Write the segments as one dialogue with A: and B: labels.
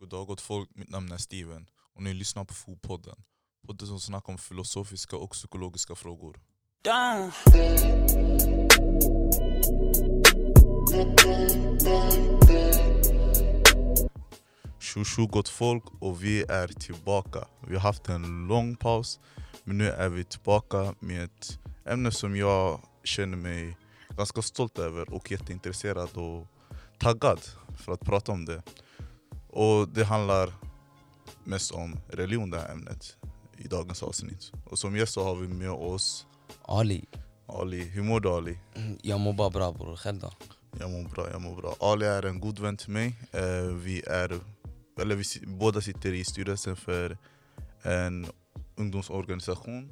A: God dag gott folk, mitt namn är Steven och ni lyssnar på Fopodden. Podden som snackar om filosofiska och psykologiska frågor. Tjo tjo gott folk och vi är tillbaka. Vi har haft en lång paus men nu är vi tillbaka med ett ämne som jag känner mig ganska stolt över och jätteintresserad och taggad för att prata om det. Och det handlar mest om religion det här ämnet i dagens avsnitt. Och som gäst så har vi med oss
B: Ali,
A: Ali. Hur mår du Ali?
B: Mm, jag mår bara bra bror, själv då?
A: Jag mår bra, jag mår bra. Ali är en god vän till mig. Eh, vi är, eller vi båda sitter i styrelsen för en ungdomsorganisation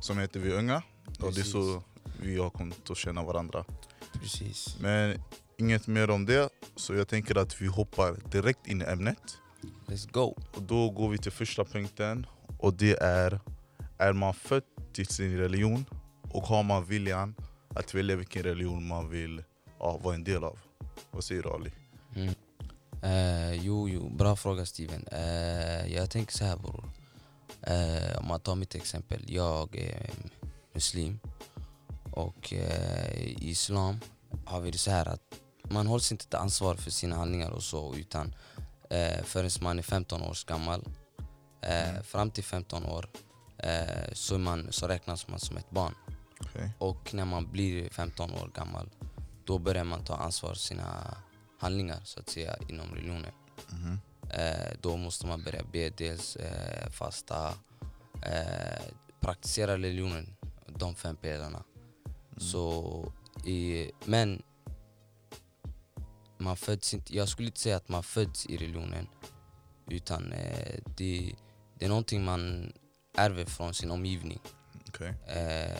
A: som heter Vi Unga. Och det är
B: Precis.
A: så vi har kommit att känna varandra.
B: Precis.
A: Men inget mer om det, så jag tänker att vi hoppar direkt in i ämnet.
B: Let's go.
A: Och då går vi till första punkten och det är Är man född till sin religion och har man viljan att välja vilken religion man vill ja, vara en del av? Vad säger du Ali?
B: Mm. Eh, jo, jo, bra fråga Steven. Eh, jag tänker så här bror. Eh, om man tar mitt exempel. Jag är muslim. Och i islam har vi det så här att man hålls inte till ansvar för sina handlingar och så utan eh, förrän man är 15 år gammal. Eh,
A: Mm.
B: fram till 15 år eh, så, man, så räknas man som ett barn.
A: Okej.
B: Och när man blir 15 år gammal då börjar man ta ansvar för sina handlingar så att säga inom religionen.
A: Mhm.
B: Eh, då måste man börja be, dels eh, fasta, eh, praktisera religionen, de fem pelarna. Så, i, men man föds inte, jag skulle inte säga att man föds i religionen utan eh, det, det är någonting man ärver från sin omgivning.
A: Okej.
B: Eh,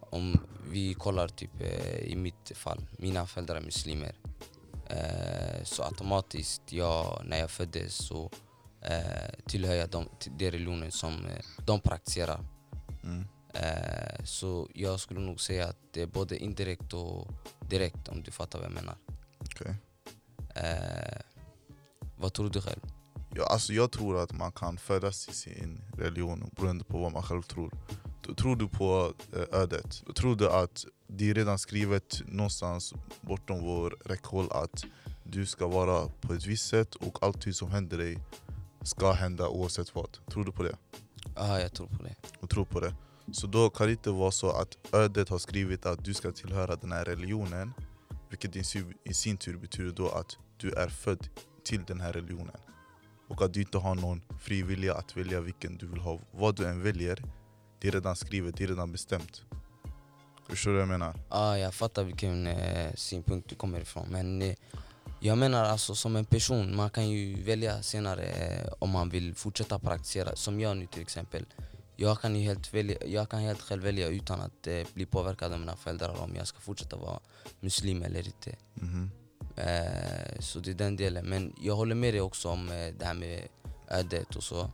B: om vi kollar typ eh, i mitt fall, mina föräldrar är muslimer. Eh, så automatiskt, jag, när jag föddes så eh, tillhör jag den religionen som eh, de praktiserar.
A: Mm.
B: Så jag skulle nog säga att det är både indirekt och direkt om du fattar vad jag menar.
A: Okej.
B: Eh, vad tror du själv?
A: Ja, alltså jag tror att man kan födas till sin religion beroende på vad man själv tror. Tror du på eh, ödet? Tror du att det är redan skrivet någonstans bortom vår räckhåll att du ska vara på ett visst sätt och allting som händer dig ska hända oavsett vad? Tror du på det?
B: Ja, jag tror på det.
A: Och tror på det? Så då kan det inte vara så att ödet har skrivit att du ska tillhöra den här religionen vilket i sin, tur betyder då att du är född till den här religionen och att du inte har någon fri vilja att välja vilken du vill ha. Vad du än väljer, det är redan skrivet, det är redan bestämt. Förstår du vad jag menar?
B: Ja, jag fattar vilken eh, synpunkt du kommer ifrån. Men eh, jag menar alltså som en person, man kan ju välja senare eh, om man vill fortsätta praktisera. Som jag nu till exempel. Jag kan, ju helt välja, jag kan helt själv välja utan att eh, bli påverkad av mina föräldrar om jag ska fortsätta vara muslim eller inte.
A: Mhm.
B: Eh, så det är den delen. Men jag håller med dig också om eh, det här med ödet och så.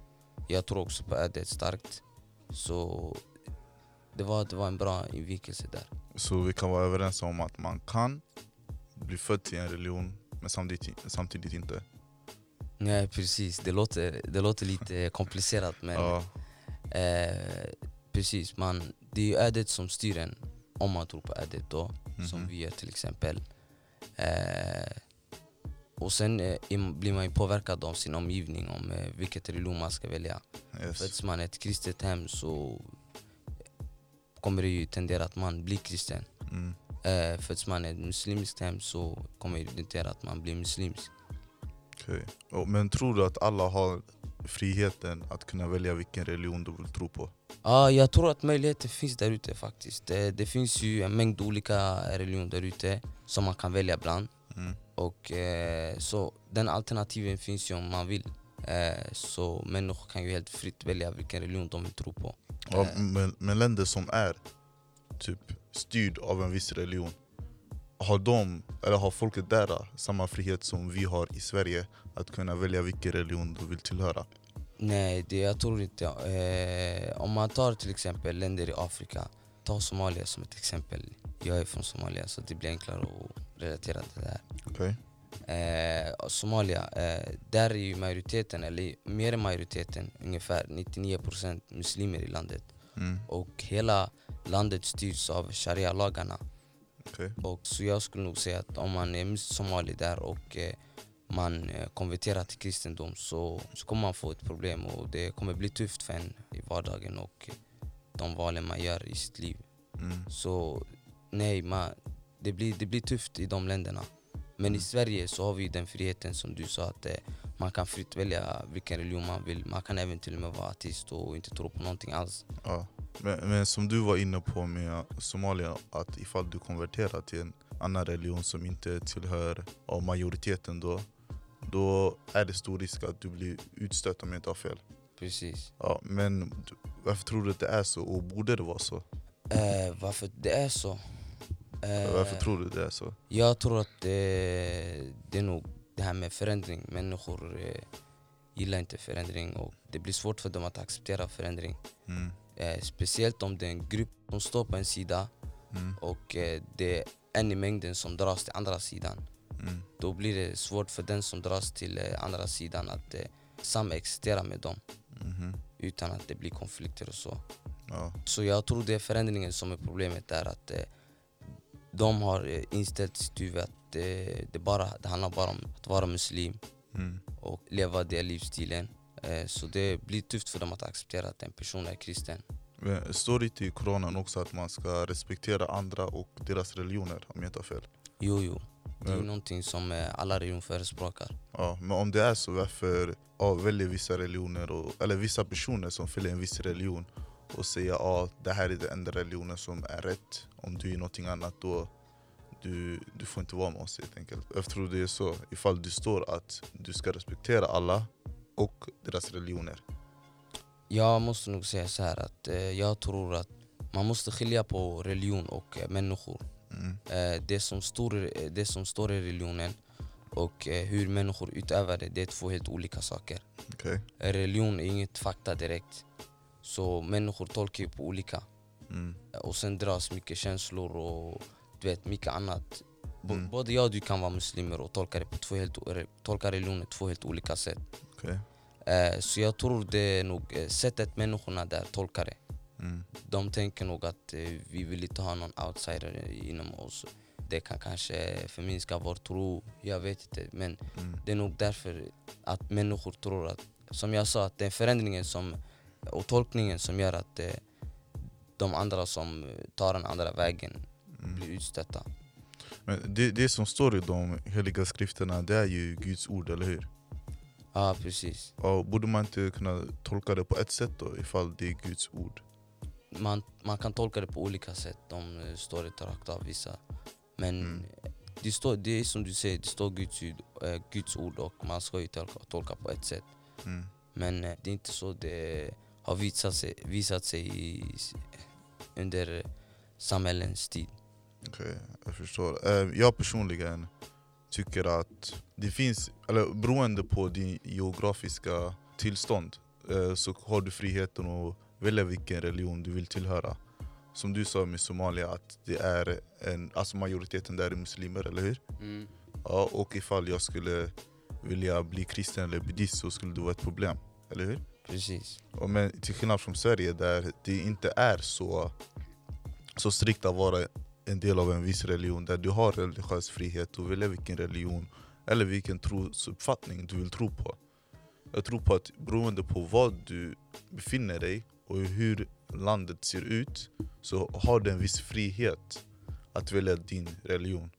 B: Jag tror också på ödet starkt. Så det var, det var en bra invikelse där.
A: Så vi kan vara överens om att man kan bli född till en religion men samtidigt, samtidigt inte.
B: Nej precis, det låter, det låter lite komplicerat men
A: Ja,
B: eh, precis, man, det är ju ödet som styr en om man tror på ödet då, som
A: Mhm.
B: vi gör till exempel. Eh, och sen eh, blir man ju påverkad av sin omgivning om eh, vilket religion man ska välja.
A: yes.
B: Föds man i ett kristet hem så kommer det ju tendera att man blir kristen.
A: Mm.
B: Eh, föds man i ett muslimskt hem så kommer det tendera att man blir muslimsk.
A: Okej. Och, men tror du att alla har friheten att kunna välja vilken religion du vill tro på?
B: Ja, jag tror att möjligheten finns där ute faktiskt. Det, det finns ju en mängd olika religioner där ute som man kan välja bland.
A: Mm.
B: Och, eh, så den alternativen finns ju om man vill. Eh, så människor kan ju helt fritt välja vilken religion de vill tro på.
A: Ja,
B: Eh.
A: men, men länder som är typ styrd av en viss religion har de, eller har folket där samma frihet som vi har i Sverige att kunna välja vilken religion du vill tillhöra?
B: Nej, det jag tror inte. Eh, om man tar till exempel länder i Afrika, ta Somalia som ett exempel. Jag är från Somalia så det blir enklare att relatera till det här.
A: Okej?
B: Eh, Somalia, eh, där är ju majoriteten, eller mer än majoriteten, ungefär 99% muslimer i landet.
A: Mm.
B: Och hela landet styrs av sharia-lagarna.
A: Okej.
B: Och så jag skulle nog säga att om man är somali där och eh, man eh, konverterar till kristendom så, så kommer man få ett problem och det kommer bli tufft för en i vardagen och de valen man gör i sitt liv.
A: Mm.
B: Så nej, man, det, blir, det blir tufft i de länderna. Men i
A: Mm.
B: Sverige så har vi den friheten som du sa att eh, man kan fritt välja vilken religion man vill. Man kan även till och med vara ateist och inte tro på någonting alls.
A: Ja. Men, men som du var inne på med Somalia, att ifall du konverterar till en annan religion som inte tillhör av majoriteten då, då är det stor risk att du blir utstött om jag inte har fel.
B: Precis.
A: Ja, men varför tror du att det är så och borde det vara så?
B: Eh, varför det är så? Eh,
A: Varför tror du det är så?
B: Jag tror att det, det är nog det här med förändring. Människor eh, gillar inte förändring och det blir svårt för dem att acceptera förändring.
A: Mm.
B: Eh, speciellt om det är en grupp som står på en sida
A: Mm.
B: och eh, det är en i mängden som dras till andra sidan.
A: Mm.
B: Då blir det svårt för den som dras till eh, andra sidan att eh, samexistera med dem
A: Mhm.
B: utan att det blir konflikter och så.
A: Ja.
B: Så jag tror det är förändringen som är problemet där att eh, de har eh, inställt sitt huvud att eh, det, bara, det handlar bara om att vara muslim
A: Mm.
B: och leva den livsstilen. Eh, så det blir tufft för dem att acceptera att en person är kristen.
A: Står det i Koranen också att man ska respektera andra och deras religioner om jag inte har fel?
B: Jo, jo. Det är någonting som eh, alla religioner förespråkar.
A: ja, men om det är så, varför ja, väljer vissa religioner, och, eller vissa personer som följer en viss religion och säger att ja, det här är den enda religionen som är rätt. Om du är någonting annat då du, du får inte vara med oss helt enkelt. Jag tror det är så, ifall det står att du ska respektera alla och deras religioner.
B: Jag måste nog säga så här att eh, jag tror att man måste skilja på religion och eh, människor.
A: Mm.
B: Eh, det, som står, eh, det som står i religionen och eh, hur människor utövar det, det är två helt olika saker.
A: Okej.
B: Religion är inget fakta direkt. Så människor tolkar ju på olika.
A: Mm.
B: Och sen dras mycket känslor och du vet, mycket annat. B-
A: Mm.
B: Både jag och du kan vara muslimer och tolka, det på två helt, tolka religionen på två helt olika sätt.
A: Okej.
B: Eh, så jag tror det är nog eh, sättet människorna där tolkar det.
A: Mm.
B: De tänker nog att eh, vi vill inte ha någon outsider inom oss. Det kan kanske förminska vår tro, jag vet inte. Men
A: Mm.
B: det är nog därför att människor tror att, som jag sa, att det är förändringen som, och tolkningen som gör att de andra som tar den andra vägen
A: Mm.
B: blir utstötta.
A: Men det, det som står i de heliga skrifterna det är ju Guds ord, eller hur?
B: Ja, precis.
A: Och borde man inte kunna tolka det på ett sätt då, ifall det är Guds ord?
B: Man, man kan tolka det på olika sätt. De eh, står inte rakt av vissa. Men
A: Mm.
B: det, står, det är som du säger, det står Guds, eh, Guds ord och man ska ju tolka, tolka på ett sätt.
A: Mm.
B: Men eh, det är inte så det har visat sig, visat sig i, under samhällens tid.
A: Okej, jag förstår. Jag personligen tycker att det finns, eller beroende på din geografiska tillstånd eh, så har du friheten att välja vilken religion du vill tillhöra. Som du sa med Somalia, att det är en, alltså majoriteten där är muslimer, eller hur? Ja, och ifall jag skulle vilja bli kristen eller buddhist så skulle det vara ett problem, eller hur?
B: Precis.
A: Och men till skillnad från Sverige där det inte är så, så strikt att vara en del av en viss religion där du har religiös frihet att välja vilken religion eller vilken trosuppfattning du vill tro på. Jag tror på att beroende på var du befinner dig och hur landet ser ut så har du en viss frihet att välja din religion.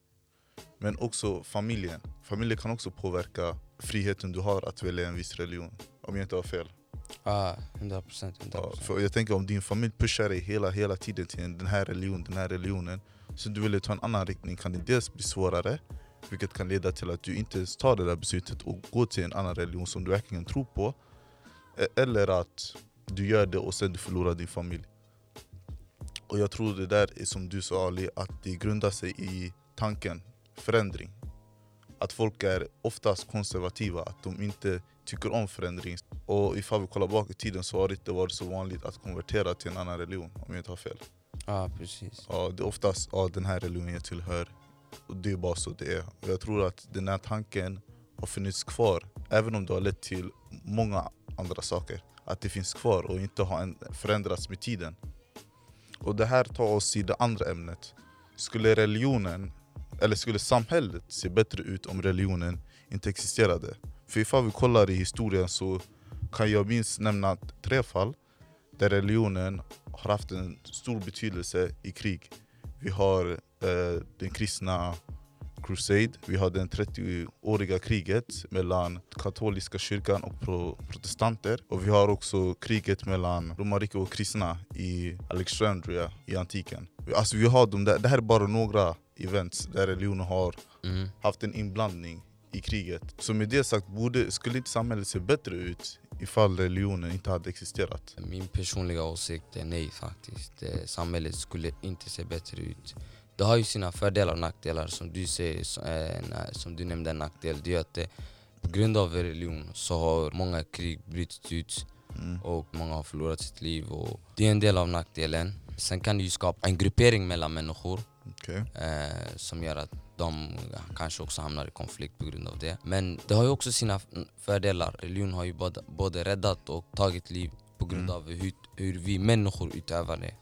A: Men också familjen. Familjen kan också påverka friheten du har att välja en viss religion. Om jag inte har fel.
B: Ja, 100 procent. 100
A: Ja, för jag tänker om din familj pushar dig hela, hela tiden till den här religionen, den här religionen så du vill ta en annan riktning kan det dels bli svårare vilket kan leda till att du inte ens tar det där beslutet och går till en annan religion som du verkligen tror på E- eller att du gör det och sen du förlorar din familj. Och jag tror det där är som du sa Ali, att det grundar sig i tanken förändring. Att folk är oftast konservativa, att de inte tycker om förändring. Och ifall vi kollar bak i tiden så har det inte varit så vanligt att konvertera till en annan religion om jag inte har fel.
B: Ja, precis.
A: Ja, det är oftast ja, den här religionen jag tillhör, det är bara så det är. Och jag tror att den här tanken har funnits kvar, även om det har lett till många andra saker. Att det finns kvar och inte har förändrats med tiden. Och det här tar oss till det andra ämnet. Skulle religionen, eller skulle samhället se bättre ut om religionen inte existerade? För ifall vi kollar i historien så kan jag minst nämna tre fall där religionen har haft en stor betydelse i krig. Vi har eh, den kristna Crusade, vi har det 30-åriga kriget mellan katoliska kyrkan och pro protestanter. Och vi har också kriget mellan romarriket och kristna i Alexandria i antiken. Alltså vi har de där, det här är bara några events där religionen har
B: Mm.
A: haft en inblandning i kriget. Så med det sagt, borde, skulle inte samhället se bättre ut ifall religionen inte hade existerat?
B: Min personliga åsikt är nej faktiskt. Eh, Samhället skulle inte se bättre ut. Det har ju sina fördelar och nackdelar. Som du, säger, eh, som du nämnde en nackdel, det är att det, på grund av religion så har många krig brutits ut
A: Mm.
B: och många har förlorat sitt liv. Och det är en del av nackdelen. Sen kan det ju skapa en gruppering mellan människor
A: Okej.
B: eh, som gör att de kanske också hamnar i konflikt på grund av det. Men det har ju också sina fördelar. Religion har ju både, både räddat och tagit liv på grund
A: Mm.
B: av hur, hur vi människor utövar det.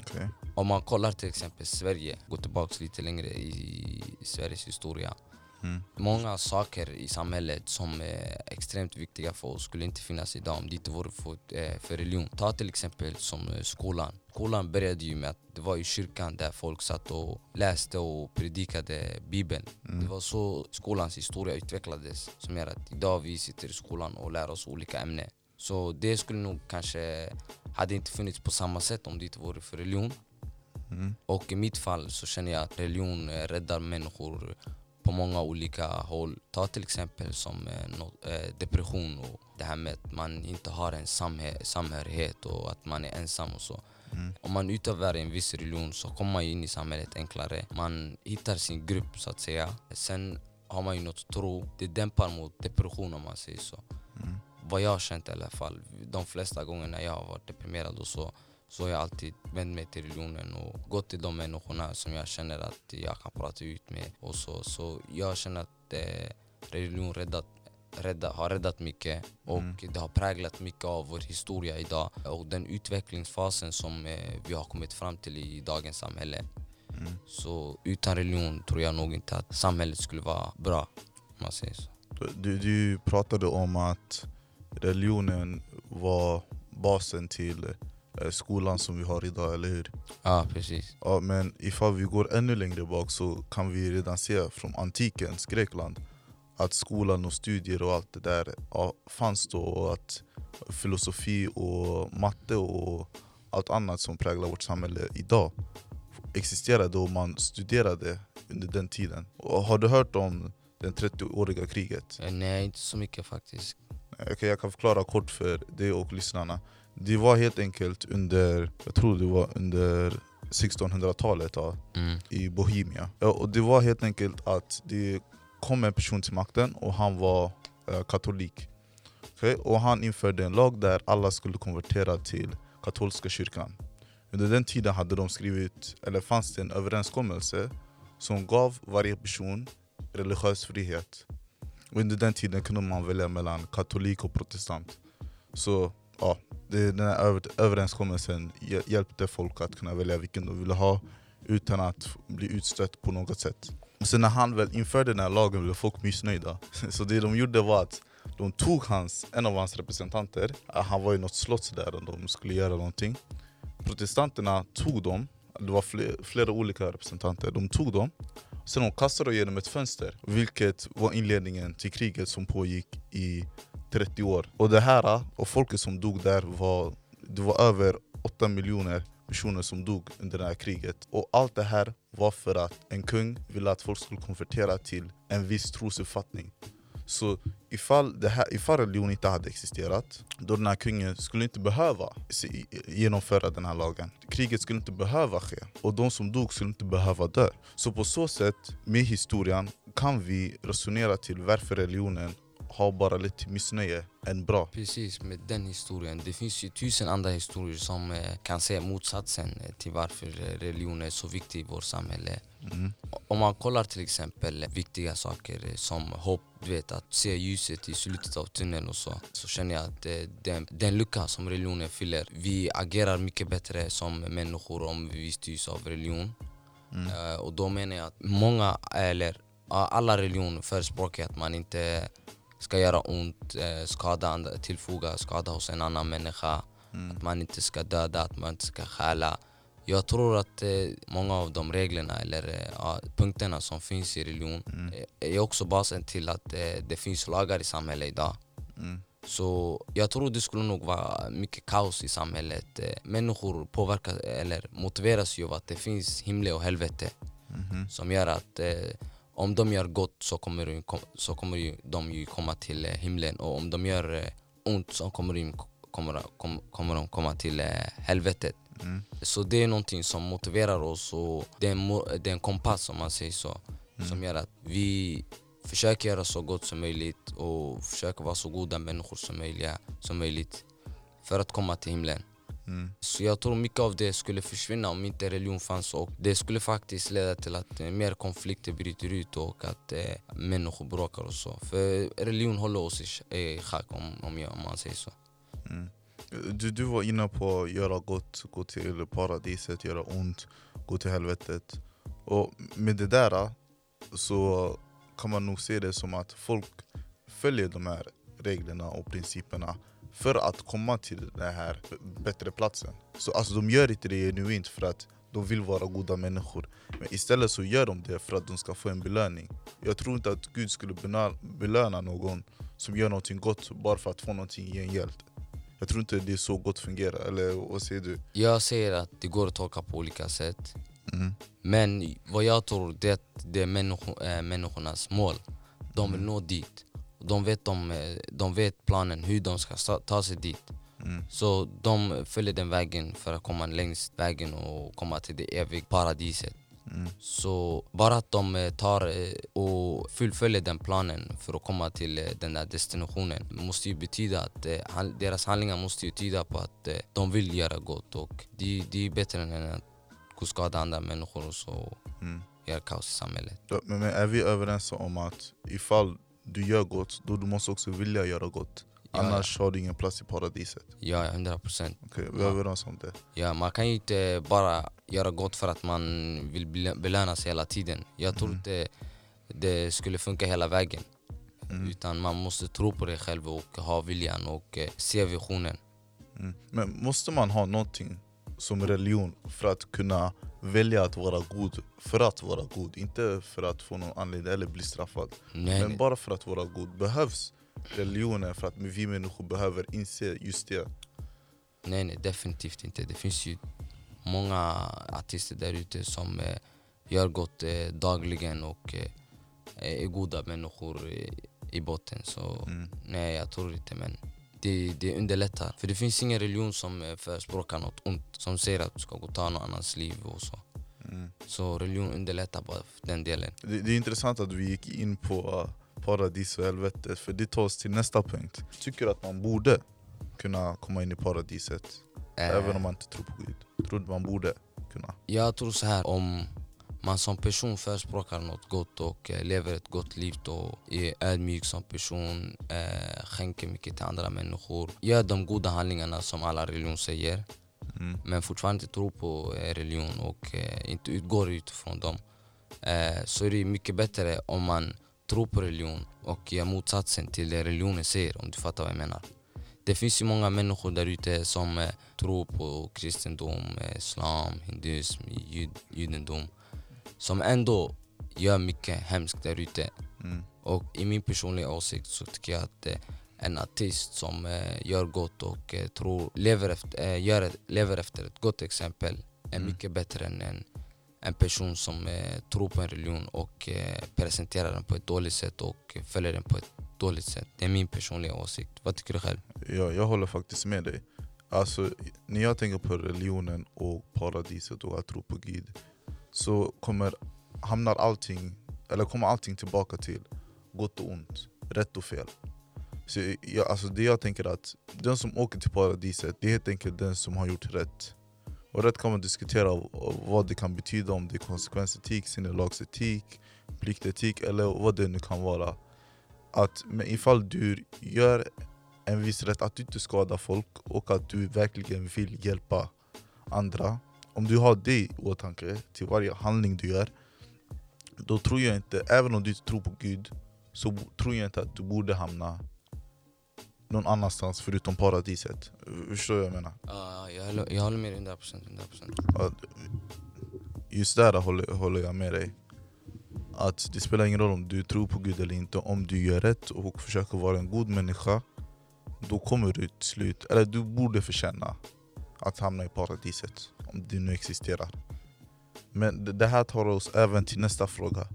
A: okej.
B: Om man kollar till exempel Sverige, går tillbaka lite längre i, Sveriges historia.
A: Mm.
B: Många saker i samhället som är extremt viktiga för oss skulle inte finnas idag om det inte vore för, eh, för religion. Ta till exempel som eh, skolan. Skolan började ju med att det var i kyrkan där folk satt och läste och predikade bibeln.
A: Mm.
B: Det var så skolans historia utvecklades som gör att idag vi sitter i skolan och lär oss olika ämnen. Så det skulle nog kanske, hade inte funnits på samma sätt om det inte vore för religion.
A: Mm.
B: Och i mitt fall så känner jag att religion eh, räddar människor på många olika håll. Ta till exempel som eh, eh, depression och det här med att man inte har en samhörighet och att man är ensam och så.
A: Mm.
B: Om man utövar en viss religion så kommer man ju in i samhället enklare. Man hittar sin grupp så att säga. Sen har man ju något att tro. Det dämpar mot depression om man säger så.
A: Mm.
B: Vad jag har känt i alla fall. De flesta gånger när jag har varit deprimerad och så så har jag alltid vänt mig till religionen och gått till de människorna som jag känner att jag kan prata ut med. Och så, så jag känner att eh, religion räddat, rädda, har räddat mycket och
A: Mm.
B: det har präglat mycket av vår historia idag och den utvecklingsfasen som eh, vi har kommit fram till i dagens samhälle.
A: Mm.
B: Så utan religion tror jag nog inte att samhället skulle vara bra. Man säger så.
A: Du, du pratade om att religionen var basen till skolan som vi har idag, eller hur?
B: Ja, precis.
A: Ja, men ifall vi går ännu längre bak så kan vi redan se från antikens Grekland att skolan och studier och allt det där ja, fanns då och att filosofi och matte och allt annat som präglar vårt samhälle idag existerade och man studerade under den tiden. Och har du hört om det 30-åriga kriget?
B: Eh, Nej, inte så mycket faktiskt.
A: Okej, jag kan förklara kort för dig och lyssnarna. Det var helt enkelt under, jag tror det var under 1600-talet ja,
B: Mm.
A: i Bohemia. Ja, och det var helt enkelt att det kom en person till makten och han var eh, katolik. Okej, Och han införde en lag där alla skulle konvertera till katolska kyrkan. Under den tiden hade de skrivit, eller fanns det en överenskommelse som gav varje person religiös frihet. Och under den tiden kunde man välja mellan katolik och protestant. Så ja, den här över, överenskommelsen hjälpte folk att kunna välja vilken de ville ha utan att bli utstött på något sätt. Och sen när han väl införde den här lagen blev folk missnöjda. Så det de gjorde var att de tog hans, en av hans representanter, han var i något slott där och de skulle göra någonting. Protestanterna tog dem, det var fler, flera olika representanter, de tog dem Sen de kastade dem genom ett fönster, vilket var inledningen till kriget som pågick i 30 år. Och det här, äh, och folket som dog där var, det var över 8 miljoner personer som dog under det här kriget. Och allt det här var för att en kung ville att folk skulle konvertera till en viss trosuppfattning. Så ifall, det här, ifall religion inte hade existerat, då den här kungen skulle inte behöva genomföra den här lagen. Kriget skulle inte behöva ske, och de som dog skulle inte behöva dö. Så på så sätt, med historien, kan vi resonera till varför religionen har bara lett till missnöje än bra.
B: Precis, med den historien. Det finns ju tusen andra historier som eh, kan säga motsatsen eh, till varför eh, religion är så viktig i vårt samhälle.
A: Mm.
B: Om man kollar till exempel viktiga saker som hopp, du vet att se ljuset i slutet av tunneln och så. Så känner jag att den, den lucka som religionen fyller, vi agerar mycket bättre som människor om vi styrs av religion.
A: Mm.
B: Och då menar jag att många, eller alla religioner förespråkar att man inte ska göra ont, eh, skada, tillfoga skada hos en annan människa.
A: Mm.
B: Att man inte ska döda, att man inte ska stjäla. Jag tror att eh, många av de reglerna eller eh, punkterna som finns i religion
A: Mm.
B: är också basen till att det finns lagar i samhället idag.
A: Mm.
B: Så jag tror det skulle nog vara mycket kaos i samhället. Människor påverkas, eller motiveras ju av att det finns himmel och helvete
A: Mhm.
B: som gör att om de gör gott så kommer, så kommer de ju komma till eh, himlen och om de gör eh, ont så kommer de, kommer, kom, kommer de komma till eh, helvetet.
A: Mm.
B: Så det är någonting som motiverar oss och det är en, det är en kompass om man säger så.
A: Mm.
B: Som gör att vi försöker göra så gott som möjligt och försöker vara så goda människor som, möjliga, som möjligt för att komma till himlen.
A: Mm.
B: Så jag tror mycket av det skulle försvinna om inte religion fanns och det skulle faktiskt leda till att eh, mer konflikter bryter ut och att eh, människor bråkar och så. För religion håller oss i, sch- i schack om, om, jag, om man säger så.
A: Mm. Du, du var inne på att göra gott, gå till paradiset, göra ont, gå till helvetet. Och med det där så kan man nog se det som att folk följer de här reglerna och principerna för att komma till den här bättre platsen. Så alltså, de gör inte det genuint för att de vill vara goda människor. Men istället så gör de det för att de ska få en belöning. Jag tror inte att Gud skulle belöna någon som gör någonting gott bara för att få någonting i gengäld. Jag tror inte det är så gott fungerar, eller vad säger du?
B: Jag säger att det går att tolka på olika sätt.
A: Mm.
B: Men vad jag tror det är att det är människo, äh, människornas mål. De vill nå dit. De vet, de, eh, de vet planen hur de ska ta sig dit.
A: Mm.
B: Så de följer den vägen för att komma längst vägen och komma till det eviga paradiset.
A: Mm.
B: Så bara att de eh, tar eh, och fullföljer den planen för att komma till den där destinationen måste ju betyda att deras handlingar måste ju tyda på att de vill göra gott och det, det är bättre än att gå skada andra människor och så
A: Mm.
B: göra kaos i samhället.
A: Men är vi överens om att ifall du gör gott, då du måste också vilja göra gott?
B: Ja,
A: Annars har du ingen plats i paradiset.
B: Ja, 100 procent.
A: Okej, vi är
B: Ja.
A: överens om det.
B: Ja, man kan ju inte bara göra gott för att man vill belö- belönas hela tiden. Jag tror
A: Mm.
B: inte det skulle funka hela vägen.
A: Mm.
B: Utan man måste tro på det själv och ha viljan och eh, se visionen.
A: Mm. Men måste man ha någonting som religion för att kunna välja att vara god för att vara god? Inte för att få någon anledning eller bli straffad.
B: Nej,
A: Men
B: nej.
A: bara för att vara god. Behövs religionen för att vi människor behöver inse just det?
B: nej, nej, definitivt inte. Det finns ju många artister där ute som eh, gör gott eh, dagligen och eh, är goda människor i, i botten. Så
A: Mm.
B: nej, jag tror inte. Men det, det underlättar. För det finns ingen religion som eh, förespråkar något ont. Som säger att du ska gå och ta någon annans liv och så.
A: Mm.
B: Så religion underlättar bara den delen.
A: Det, det är intressant att vi gick in på uh, paradis och helvete, för det tar oss till nästa punkt. Tycker du att man borde kunna komma in i paradiset,
B: Eh,
A: även om man inte tror på Gud? Tror du man borde kunna?
B: Jag tror så här om man som person förespråkar något gott och eh, lever ett gott liv och är ödmjuk som person, eh, skänker mycket till andra människor, gör de goda handlingarna som alla religion säger
A: Mm.
B: men fortfarande inte tror på eh, religion och eh, inte utgår utifrån dem eh, så är det mycket bättre om man tror på religion och gör motsatsen till det religionen säger om du fattar vad jag menar. Det finns ju många människor där ute som eh, tror på kristendom, islam, hinduism, jud, judendom som ändå gör mycket hemskt där ute.
A: Mm.
B: Och i min personliga åsikt så tycker jag att eh, en artist som eh, gör gott och eh, tror, lever, efter, eh, gör ett, lever efter ett gott exempel är
A: Mm.
B: mycket bättre än en, en person som eh, tror på en religion och eh, presenterar den på ett dåligt sätt och följer den på ett dåligt sätt. Det är min personliga åsikt. Vad tycker du själv?
A: Ja, jag håller faktiskt med dig. Alltså, när jag tänker på religionen och paradiset och att tro på Gud så kommer, hamnar allting, eller kommer allting tillbaka till gott och ont, rätt och fel. Så jag, alltså det jag tänker att den som åker till paradiset, det är helt enkelt den som har gjort rätt. Och rätt kan man diskutera vad det kan betyda, om det är konsekvensetik, sinnelagsetik, pliktetik eller vad det nu kan vara. Att men ifall du gör en viss rätt, att du inte skadar folk och att du verkligen vill hjälpa andra. Om du har det i åtanke till varje handling du gör, då tror jag inte, även om du inte tror på Gud, så tror jag inte att du borde hamna någon annanstans förutom paradiset. Förstår du vad jag menar?
B: Ja, jag, håller, jag håller med dig 100%. 100%.
A: Att Just där håller, håller jag med dig. Att det spelar ingen roll om du tror på Gud eller inte, om du gör rätt och försöker vara en god människa, då kommer du till slut, eller du borde förtjäna att hamna i paradiset, om det nu existerar. Men det- här tar oss även till nästa fråga.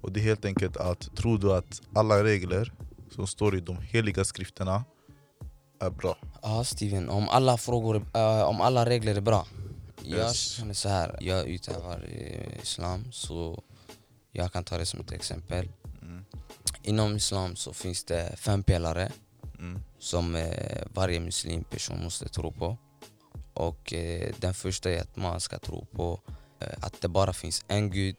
A: Och det är helt enkelt att, tror du att alla regler som står i de heliga skrifterna är bra?
B: Ja Steven, om alla, frågor, eh, om alla regler är bra. Jag
A: Yes.
B: känner så här, jag utövar eh, islam så jag kan ta det som ett exempel.
A: Mm.
B: Inom islam så finns det fem pelare
A: Mm.
B: som eh, varje muslim person måste tro på. Och eh, den första är att man ska tro på eh, att det bara finns en gud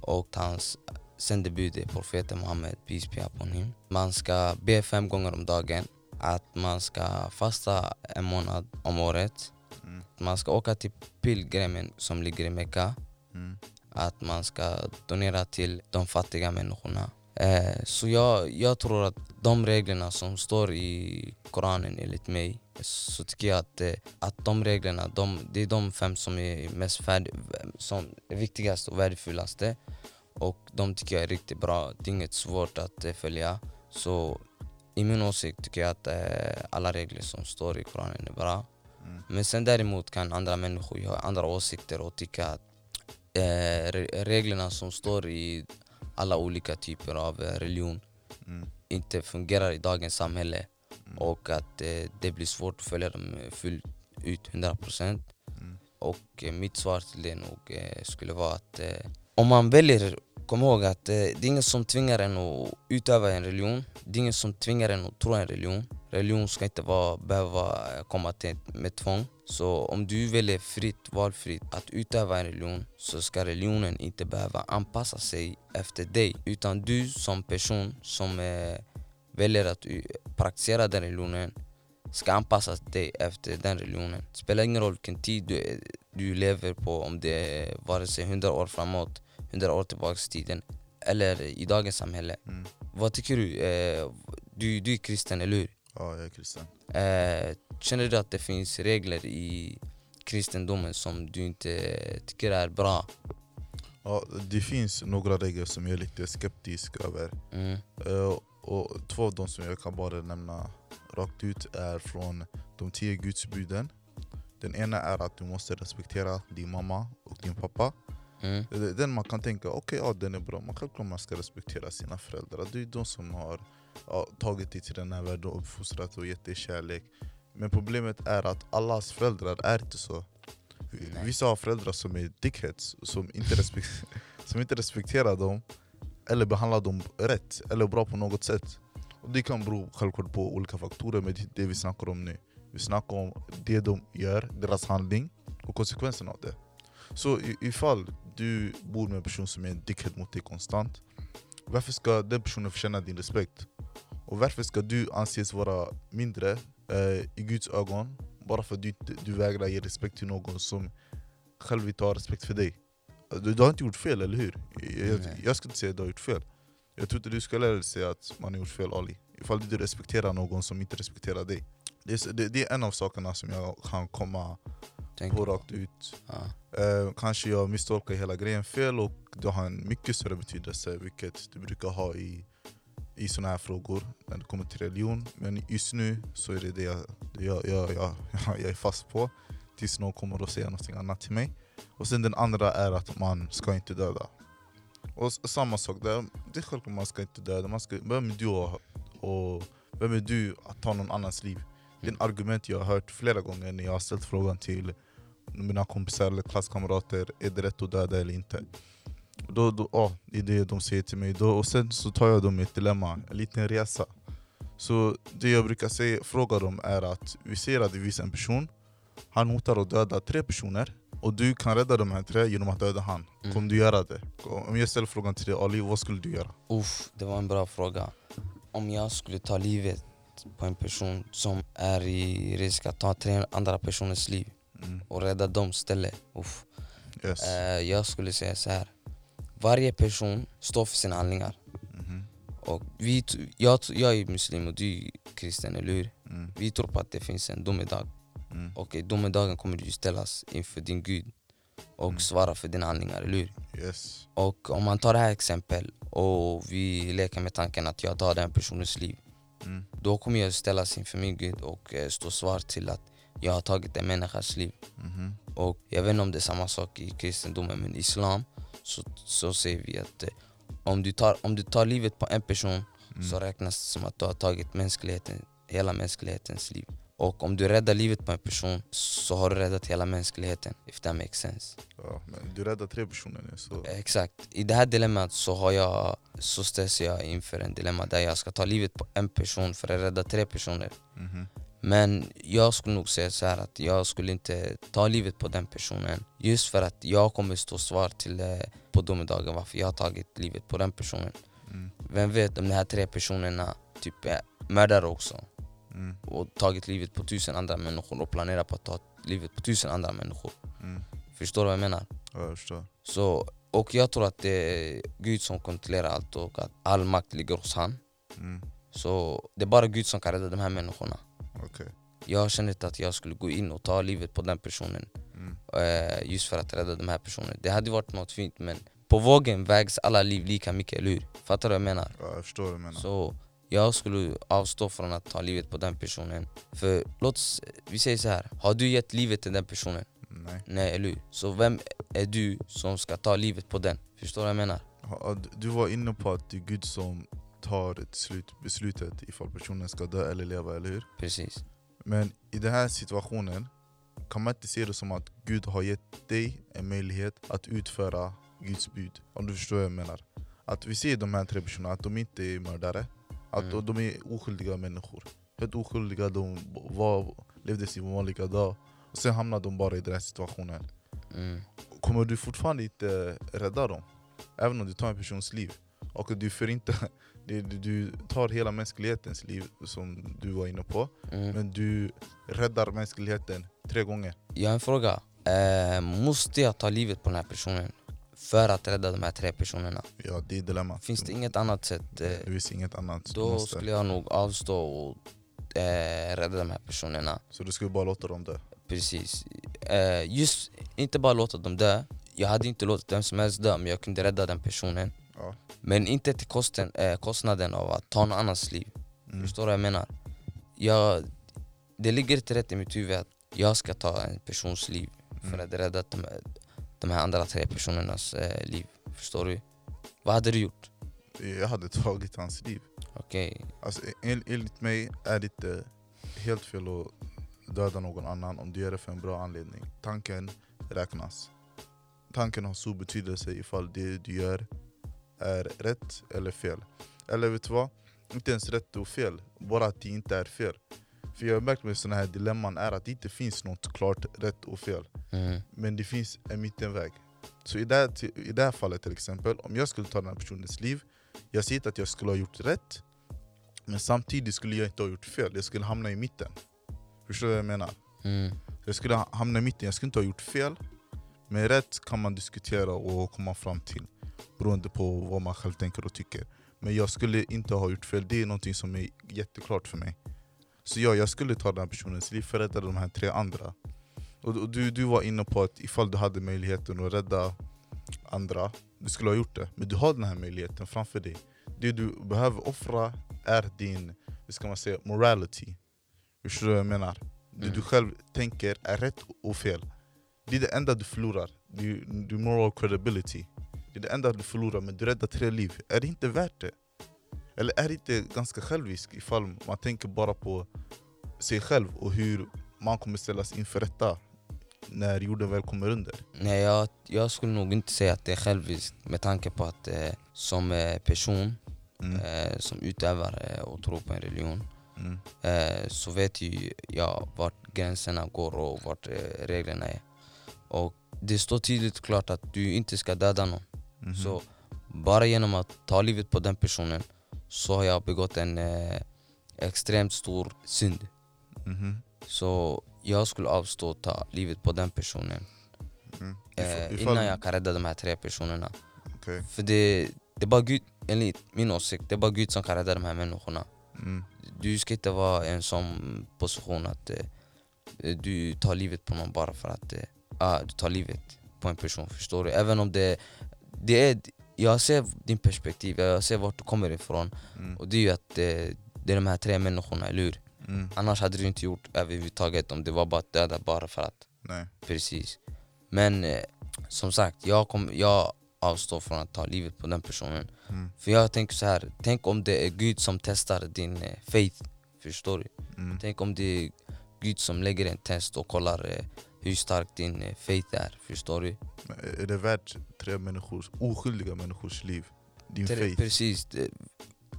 B: och hans sändebud är profeten Muhammed, peace be upon him. Man ska be fem gånger om dagen, att man ska fasta en månad om året,
A: Mm.
B: man ska åka till pilgrimen som ligger i Mecka,
A: Mm.
B: att man ska donera till de fattiga människorna. Eh, så jag, jag tror att de reglerna som står i Koranen enligt mig så tycker jag att, att de reglerna, de, det är de fem som är mest färd, som är viktigast och värdefullaste. Och de tycker jag är riktigt bra, det är inget svårt att eh, följa. Så i min åsikt tycker jag att eh, alla regler som står i Koranen är bra.
A: Mm.
B: Men sen däremot kan andra människor ha andra åsikter och tycka att eh, re- reglerna som står i alla olika typer av religion
A: Mm.
B: Inte fungerar i dagens samhälle
A: Mm.
B: och att eh, det blir svårt att följa dem eh, fullt ut 100%.
A: Mm.
B: Och eh, mitt svar till det nog eh, skulle vara att eh, om man väljer, kom ihåg att eh, det är ingen som tvingar en att utöva en religion. Det är ingen som tvingar en att tro en religion. Religion ska inte vara, behöva komma till med tvång. Så om du väljer fritt, valfritt att utöva en religion så ska religionen inte behöva anpassa sig efter dig. Utan du som person som eh, väljer att praktisera den religionen ska anpassa dig efter den religionen. Det spelar ingen roll vilken tid du, du lever på, om det är vare sig 100 år framåt, 100 år tillbaks i tiden eller i dagens samhälle.
A: Mm.
B: Vad tycker du? Eh, du, du är kristen, eller hur?
A: Ja, jag är kristen.
B: Eh, känner du att det finns regler i kristendomen som du inte tycker är bra?
A: Ja, det finns några regler som jag är lite skeptisk över.
B: Mm.
A: Eh, och två av dem som jag kan bara nämna rakt ut är från de tio gudsbuden. Den ena är att du måste respektera din mamma och din pappa.
B: Mm.
A: Är Den man kan tänka, okej ja den är bra, man självklart man ska respektera sina föräldrar. Det är de som har ja, tagit dig till den här världen och uppfostrat och gett dig kärlek. Men problemet är att allas föräldrar är inte så.
B: Nej.
A: Vissa har föräldrar som är dickheads, som inte, respek som inte respekterar dem eller behandlar dem rätt eller bra på något sätt. Och Det kan bero självklart på olika faktorer, men det är det vi snackar om nu. Vi snackar om det de gör, deras handling och konsekvenserna av det. Så ifall du bor med en person som är en dickhead mot dig konstant, varför ska den personen förtjäna din respekt? Och varför ska du anses vara mindre eh, i Guds ögon bara för att du, du vägrar ge respekt till någon som själv inte har respekt för dig? Du, du har inte gjort fel, eller hur? Jag,
B: Nej.
A: jag ska inte säga att du har gjort fel. Jag tror inte du dig säga att man har gjort fel Ali. Ifall du respekterar någon som inte respekterar dig. Det är, det, det är en av sakerna som jag kan komma
B: Tänk
A: på rakt ut.
B: Ja.
A: Eh, kanske jag misstolkar hela grejen fel och det har en mycket större betydelse vilket det brukar ha i, i sådana här frågor när det kommer till religion. Men just nu så är det det jag, det jag, jag, jag, jag är fast på tills någon kommer och säger något annat till mig. Och sen den andra är att man ska inte döda. Och samma sak där, det är självklart man ska inte döda. Man ska, vem är du och, och vem är du att ta någon annans liv? Det är ett argument jag har hört flera gånger när jag har ställt frågan till mina kompisar eller klasskamrater, är det rätt att döda eller inte? Då, då, ja, det är det de säger till mig. Då, och sen så tar jag dem i ett dilemma, en liten resa. Så det jag brukar säga, fråga dem är att vi ser att det finns en person, han hotar att döda tre personer och du kan rädda de här tre genom att döda han.
B: Mm.
A: Kommer du göra det? Om jag ställer frågan till dig Ali, vad skulle du göra?
B: Uff, det var en bra fråga. Om jag skulle ta livet på en person som är i risk att ta tre andra personers liv
A: Mm.
B: och rädda dem istället. Uff.
A: Yes.
B: Eh, jag skulle säga så här. Varje person står för sina handlingar.
A: Mhm.
B: Och vi, jag, jag är muslim och du är kristen, eller hur?
A: Mm.
B: Vi tror på att det finns en domedag.
A: Mm.
B: Och i domedagen kommer du ställas inför din gud och
A: Mm.
B: svara för dina handlingar, eller hur?
A: Yes.
B: Och om man tar det här exempel och vi leker med tanken att jag tar den personens liv.
A: Mm.
B: Då kommer jag ställas inför min gud och eh, stå svar till att jag har tagit en människas liv.
A: Mhm.
B: Och jag vet inte om det är samma sak i kristendomen men i islam så, så säger vi att eh, om du, tar, om du tar livet på en person
A: Mm.
B: så räknas det som att du har tagit mänskligheten, hela mänsklighetens liv. Och om du räddar livet på en person så har du räddat hela mänskligheten, if that makes sense.
A: Ja, men du räddade tre personer nu så...
B: Exakt. I det här dilemmat så, har jag, så ställs jag inför en dilemma där jag ska ta livet på en person för att rädda tre personer.
A: Mhm.
B: Men jag skulle nog säga så här att jag skulle inte ta livet på den personen. Just för att jag kommer stå svar till eh, på domedagen varför jag har tagit livet på den personen.
A: Mm.
B: Vem vet om de här tre personerna typ är mördare också
A: Mm.
B: och tagit livet på tusen andra människor och planerar på att ta livet på tusen andra människor.
A: Mm.
B: Förstår du vad jag menar?
A: Ja, jag förstår.
B: Så, och jag tror att det är Gud som kontrollerar allt och att all makt ligger hos han.
A: Mm.
B: Så det är bara Gud som kan rädda de här människorna.
A: Okej.
B: Jag känner inte att jag skulle gå in och ta livet på den personen
A: Mm.
B: eh, just för att rädda de här personerna. Det hade varit något fint men på vågen vägs alla liv lika mycket, eller hur? Fattar du vad jag menar?
A: Ja, jag förstår vad du menar.
B: Så jag skulle avstå från att ta livet på den personen. För låt oss, vi säger så här. har du gett livet till den personen?
A: Nej.
B: Nej, eller hur? Så vem är du som ska ta livet på den? Förstår du vad jag menar?
A: Du var inne på att det är Gud som tar ett slut, beslutet ifall personen ska dö eller leva, eller hur?
B: Precis.
A: Men i den här situationen kan man inte se det som att Gud har gett dig en möjlighet att utföra Guds bud. Om du förstår vad jag menar. Att vi ser de här tre personerna, att de inte är mördare. Att
B: Mm.
A: de är oskyldiga människor. Helt oskyldiga, de var, levde sin vanliga dag. Och sen hamnar de bara i den här situationen.
B: Mm.
A: Kommer du fortfarande inte rädda dem? Även om du tar en persons liv. Och du, för inte, det- du, tar hela mänsklighetens liv som du var inne på.
B: Mm.
A: Men du räddar mänskligheten tre gånger.
B: Jag har en fråga. Eh, måste jag ta livet på den här personen för att rädda de här tre personerna?
A: Ja, det är dilemmat.
B: Finns det inget annat sätt? Eh,
A: Det finns inget annat.
B: Då
A: måste.
B: skulle jag nog avstå och eh, rädda de här personerna.
A: Så du skulle bara låta dem dö?
B: Precis. Eh, just inte bara låta dem dö. Jag hade inte låtit vem som helst dö men jag kunde rädda den personen.
A: Ja.
B: Men inte till kosten, eh, kostnaden av att ta någon annans liv.
A: Mm.
B: Förstår du vad jag menar? Jag, det ligger inte rätt i mitt huvud att jag ska ta en persons liv för
A: Mm.
B: att rädda de, de här andra tre personernas eh, liv. Förstår du? Vad hade du gjort?
A: Jag hade tagit hans liv.
B: Okej,
A: Alltså, en, enligt mig är det inte helt fel att döda någon annan om du gör det för en bra anledning. Tanken räknas. Tanken har stor betydelse ifall det du gör är rätt eller fel. Eller vet du vad? Inte ens rätt och fel, bara att det inte är fel. För jag har märkt med sådana här dilemman är att det inte finns något klart rätt och fel.
B: mm.
A: Men det finns en mittenväg. Så i det, här, i det här fallet till exempel, om jag skulle ta den här personens liv, jag säger inte att jag skulle ha gjort rätt, men samtidigt skulle jag inte ha gjort fel, jag skulle hamna i mitten. Förstår du vad jag menar?
B: Mm.
A: Jag skulle ha- hamna i mitten, jag skulle inte ha gjort fel, men rätt kan man diskutera och komma fram till beroende på vad man själv tänker och tycker. Men jag skulle inte ha gjort fel, det är någonting som är jätteklart för mig. Så ja, jag skulle ta den här personens liv för att rädda de här tre andra. Och och du, du var inne på att ifall du hade möjligheten att rädda andra, du skulle ha gjort det. Men du har den här möjligheten framför dig. Det du behöver offra är din, hur ska man säga, morality. Förstår du vad jag menar? Det
B: Mm.
A: du själv tänker är rätt och fel. Det är det enda du förlorar. Du moral credibility. Det är det enda du förlorar, men du räddar tre liv. Är det inte värt det? Eller är det inte ganska själviskt ifall man tänker bara på sig själv och hur man kommer ställas inför rätta när jorden väl kommer under?
B: Nej, jag, jag skulle nog inte säga att det är själviskt med tanke på att eh, som eh, person
A: Mm.
B: eh, som utövar eh, och tror på en religion
A: Mm.
B: eh, så vet ju jag vart gränserna går och vart reglerna är. Och det står tydligt och klart att du inte ska döda någon.
A: Mhm.
B: Så bara genom att ta livet på den personen så har jag begått en eh, extremt stor synd.
A: Mhm.
B: Så jag skulle avstå ta livet på den personen
A: Mm.
B: eh, innan jag kan rädda de här tre personerna.
A: Okej.
B: För det, det är bara Gud, enligt min åsikt, det är bara Gud som kan rädda de här människorna.
A: Mm.
B: Du ska inte vara i en sån position att eh, du tar livet på någon bara för att eh, ah, du tar livet på en person, förstår du? Även om det, det är, jag ser din perspektiv, jag ser vart du kommer ifrån
A: Mm.
B: och det är ju att eh, det är de här tre människorna, eller hur?
A: Mm.
B: Annars hade du inte gjort överhuvudtaget om det var bara att döda bara för att
A: Nej.
B: Precis. Men eh, som sagt, jag, kom, jag avstår från att ta livet på den personen.
A: Mm.
B: För jag tänker så här, tänk om det är Gud som testar din eh, faith. Förstår du?
A: Mm.
B: Tänk om det är Gud som lägger en test och kollar eh, hur stark din eh, faith är. Förstår du?
A: Men Är det värt tre människors, oskyldiga människors liv? Din
B: Tre-
A: faith,
B: Precis. Det,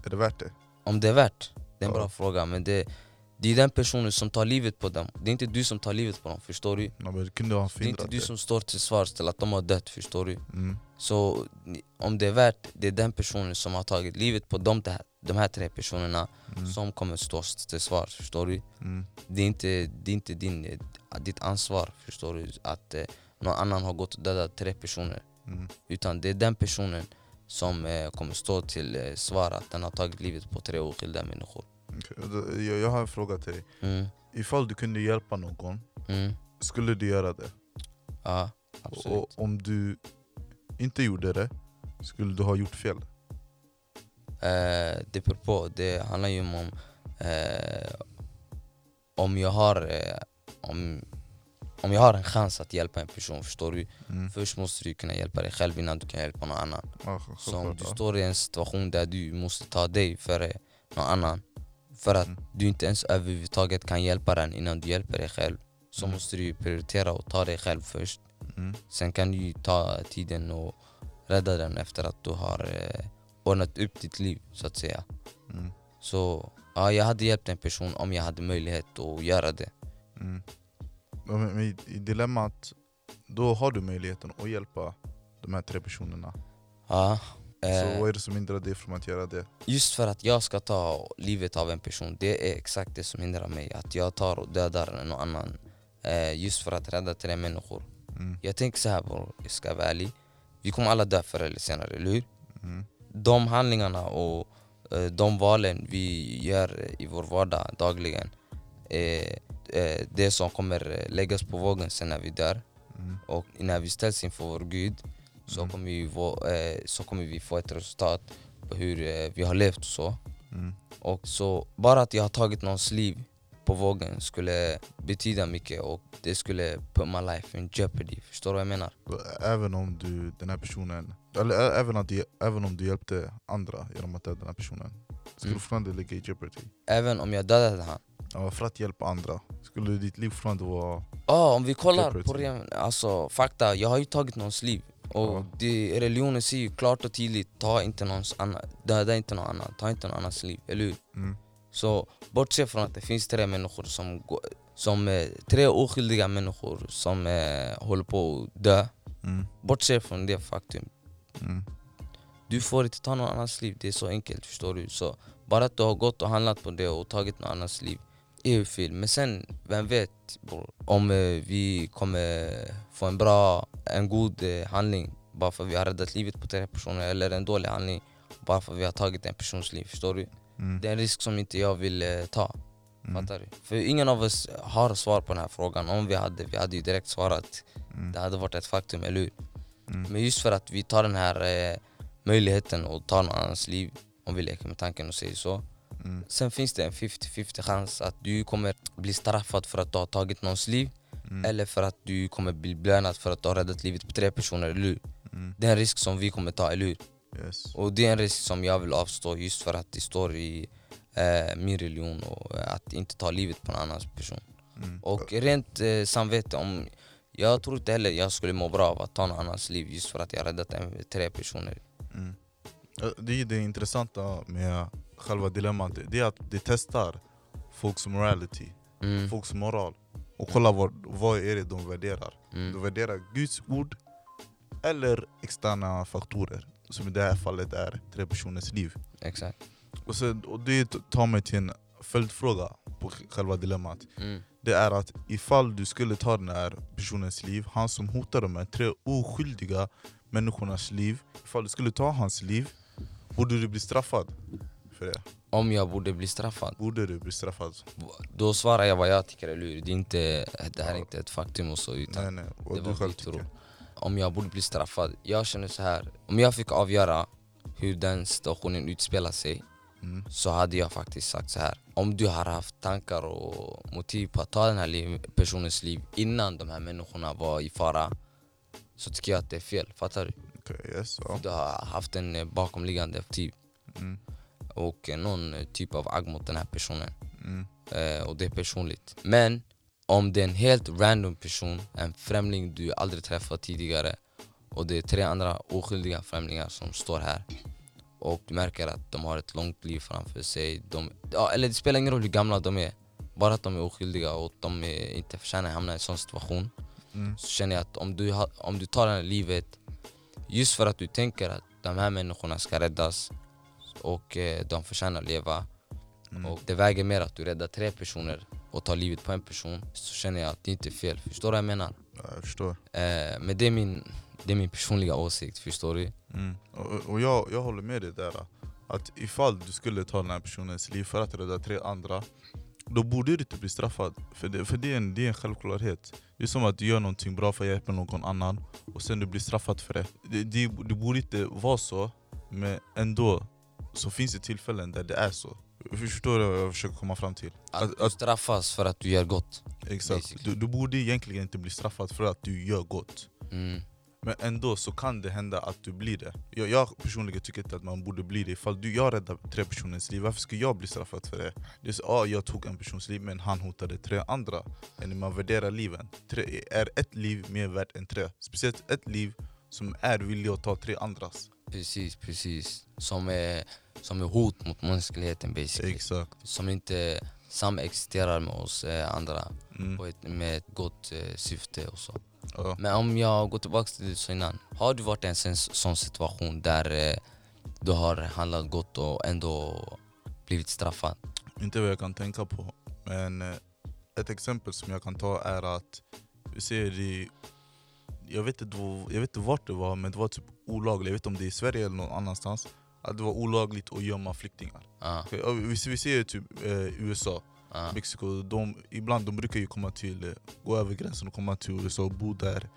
A: är det värt det?
B: om det är värt, det är en
A: Ja.
B: bra fråga. Men det, det är den personen som tar livet på dem. Det är inte du som tar livet på dem. Förstår du?
A: Ja, men kunde ha
B: Det är inte du
A: det.
B: som står till svars till att de har dött. Förstår du?
A: Mm.
B: Så om det är värt, det är den personen som har tagit livet på de, här- de här tre personerna
A: Mm.
B: som kommer stå till svars, förstår du?
A: Mm.
B: Det är inte, det är inte din, eh, ditt ansvar, förstår du? Att eh, någon annan har gått och dödat tre personer.
A: Mm.
B: Utan det är den personen som eh, kommer stå till eh, svar att den har tagit livet på tre oskyldiga människor.
A: Jag, jag har en fråga till dig.
B: Mm,
A: Ifall du kunde hjälpa någon,
B: mm,
A: skulle du göra det?
B: ja, absolut.
A: Och om du inte gjorde det, skulle du ha gjort fel?
B: Eh, det beror på. Det handlar ju om eh, om jag har eh, om, om jag har en chans att hjälpa en person, förstår du?
A: Mm.
B: Först måste du kunna hjälpa dig själv innan du kan hjälpa någon annan.
A: Ja,
B: Så om du står i en situation där du måste ta dig före någon annan för att
A: Mm.
B: du inte ens överhuvudtaget kan hjälpa den innan du hjälper dig själv så
A: Mm.
B: måste du prioritera och ta dig själv först.
A: Mm.
B: Sen kan du ta tiden och rädda den efter att du har eh, ordnat upp ditt liv så att säga.
A: Mm.
B: Så ja, jag hade hjälpt en person om jag hade möjlighet att göra det.
A: Mm. Men, i, dilemmat, då har du möjligheten att hjälpa de här tre personerna.
B: Ja,
A: Så
B: eh,
A: vad är det som hindrar dig från att göra det?
B: just för att jag ska ta livet av en person, det är exakt det som hindrar mig. Att jag tar och dödar någon annan eh, just för att rädda tre människor.
A: Mm.
B: Jag tänker så här bror, jag ska vara ärlig. Vi kommer alla dö förr eller senare, eller hur?
A: Mm.
B: De handlingarna och eh, de valen vi gör i vår vardag dagligen eh, det som kommer eh, läggas på vågen sen när vi dör.
A: Mm.
B: Och när vi ställs inför vår Gud så,
A: Mm.
B: kommer, vi få, eh, så kommer vi få ett resultat på hur eh, vi har levt och så.
A: Mm.
B: Och så bara att jag har tagit någons liv på vågen skulle betyda mycket och det skulle put my life in jeopardy. Förstår du vad jag menar?
A: Även om du, den här personen, eller även, att, även om du hjälpte andra genom att döda den här personen, skulle
B: Mm.
A: du fortfarande ligga i jeopardy?
B: Även om jag dödade han.
A: Ja, för att hjälpa andra, skulle ditt liv fortfarande vara...
B: Ja, om vi kollar på
A: Jeopardy.
B: ren, alltså, fakta, jag har ju tagit någons liv. Och
A: Ja.
B: det, religionen säger ju klart och tydligt, ta inte någons annan, döda inte någon annan, ta inte någon annans liv, eller hur?
A: Mm.
B: Så bortse från att det finns tre människor som, som eh, tre oskyldiga människor som eh, håller på att dö.
A: Mm.
B: Bortse från det faktum.
A: Mm.
B: Du får inte ta någon annans liv, det är så enkelt förstår du. Så bara att du har gått och handlat på det och tagit någon annans liv är ju fel. Men sen, vem vet bror, om eh, vi kommer få en bra, en god eh, handling bara för att vi har räddat livet på tre personer eller en dålig handling bara för att vi har tagit en persons liv, förstår du?
A: Mm.
B: Det är en risk som inte jag vill eh, ta,
A: Mm.
B: fattar du? För ingen av oss har svar på den här frågan. Om vi hade, vi hade ju direkt svarat.
A: Mm.
B: Det hade varit ett faktum, eller hur?
A: Mm.
B: Men just för att vi tar den här eh, möjligheten att ta någon annans liv, om vi leker med tanken och säger så.
A: Mm.
B: Sen finns det en 50-50 chans att du kommer bli straffad för att du har tagit någons liv
A: Mm.
B: eller för att du kommer bli belönad för att du har räddat livet på tre personer, eller hur?
A: Mm.
B: Det är en risk som vi kommer ta, eller hur?
A: Yes.
B: Och det är en risk som jag vill avstå just för att det står i eh, min religion och eh, att inte ta livet på en annan person.
A: Mm.
B: Och rent eh, samvete, om, jag tror inte heller jag skulle må bra av att ta någon annans liv just för att jag räddat en, tre personer.
A: Mm. Det är det intressanta med själva dilemmat, det är att det testar folks morality,
B: Mm.
A: folks moral. Och kolla vad, vad är det de värderar. De
B: Mm.
A: värderar Guds ord eller externa faktorer. Som i det här fallet är tre personers liv.
B: Exakt.
A: Och, sen, och det tar mig till en följdfråga på själva dilemmat.
B: Mm.
A: Det är att ifall du skulle ta den här personens liv, han som hotar de här tre oskyldiga människornas liv. Ifall du skulle ta hans liv, borde du bli straffad för det?
B: Om jag borde bli straffad,
A: Borde du bli straffad?
B: då svarar jag vad jag tycker, eller hur? Det, är inte, det här är inte ett faktum och så, utan
A: Nej nej, vad
B: det
A: du
B: var
A: själv
B: mitt
A: tycker.
B: Om jag borde bli straffad, jag känner så här. Om jag fick avgöra hur den situationen utspelar sig
A: Mm.
B: så hade jag faktiskt sagt så här. Om du har haft tankar och motiv på att ta den här liv, personens liv innan de här människorna var i fara så tycker jag att det är fel. Fattar du?
A: Okej, yes, ja.
B: Du har haft en eh, bakomliggande motiv
A: Mm.
B: och eh, någon eh, typ av agg mot den här personen.
A: Mm.
B: Eh, och det är personligt. Men om det är en helt random person, en främling du aldrig träffat tidigare och det är tre andra oskyldiga främlingar som står här och du märker att de har ett långt liv framför sig. De, ja, eller det spelar ingen roll hur gamla de är, bara att de är oskyldiga och de är, inte förtjänar att hamna i en sån situation.
A: Mm.
B: Så känner jag att om du, om du tar det här livet just för att du tänker att de här människorna ska räddas och eh, de förtjänar att leva
A: Mm.
B: och det väger mer att du räddar tre personer och tar livet på en person så känner jag att det inte är fel. Förstår du vad jag menar?
A: Ja, jag förstår.
B: Eh, men det är, min, det är min personliga åsikt, förstår du?
A: Mm. Och, och jag, jag håller med dig där. Att ifall du skulle ta den här personens liv för att rädda tre andra då borde du inte bli straffad. För det, för det, är, en, det är en självklarhet. Det är som att du gör någonting bra för att hjälpa någon annan och sen du blir straffad för det. Det, det, det borde inte vara så, men ändå så finns det tillfällen där det är så. Förstår du vad jag försöker komma fram till?
B: Att,
A: Att- att-
B: straffas för att du gör gott.
A: Exakt. Du, du borde egentligen inte bli straffad för att du gör gott.
B: Mm.
A: Men ändå så kan det hända att du blir det. Jag, jag personligen tycker inte att man borde bli det. Ifall du, jag räddar tre personers liv, varför ska jag bli straffad för det? Det är så, ah, jag tog en persons liv men han hotade tre andra. När man värderar liven, tre, är ett liv mer värt än tre? Speciellt ett liv som är villig att ta tre andras.
B: Precis, precis. Som är, som är hot mot mänskligheten basically.
A: Exakt.
B: Som inte samexisterar med oss eh, andra
A: Mm.
B: på ett, med ett gott eh, syfte och så.
A: Ja.
B: Men om jag går tillbaka till det du sa innan. Har du varit i en sån, situation där eh, du har handlat gott och ändå blivit straffad?
A: Inte vad jag kan tänka på. Men eh, ett exempel som jag kan ta är att vi ser i jag vet, inte, jag vet inte vart det var, men det var typ olagligt. Jag vet inte om det är i Sverige eller någon annanstans. Att det var olagligt att gömma flyktingar.
B: Ah,
A: Vi, vi ser ju typ eh, USA,
B: ah,
A: Mexiko. De, ibland de brukar ju komma till, eh, gå över gränsen och komma till USA och bo där.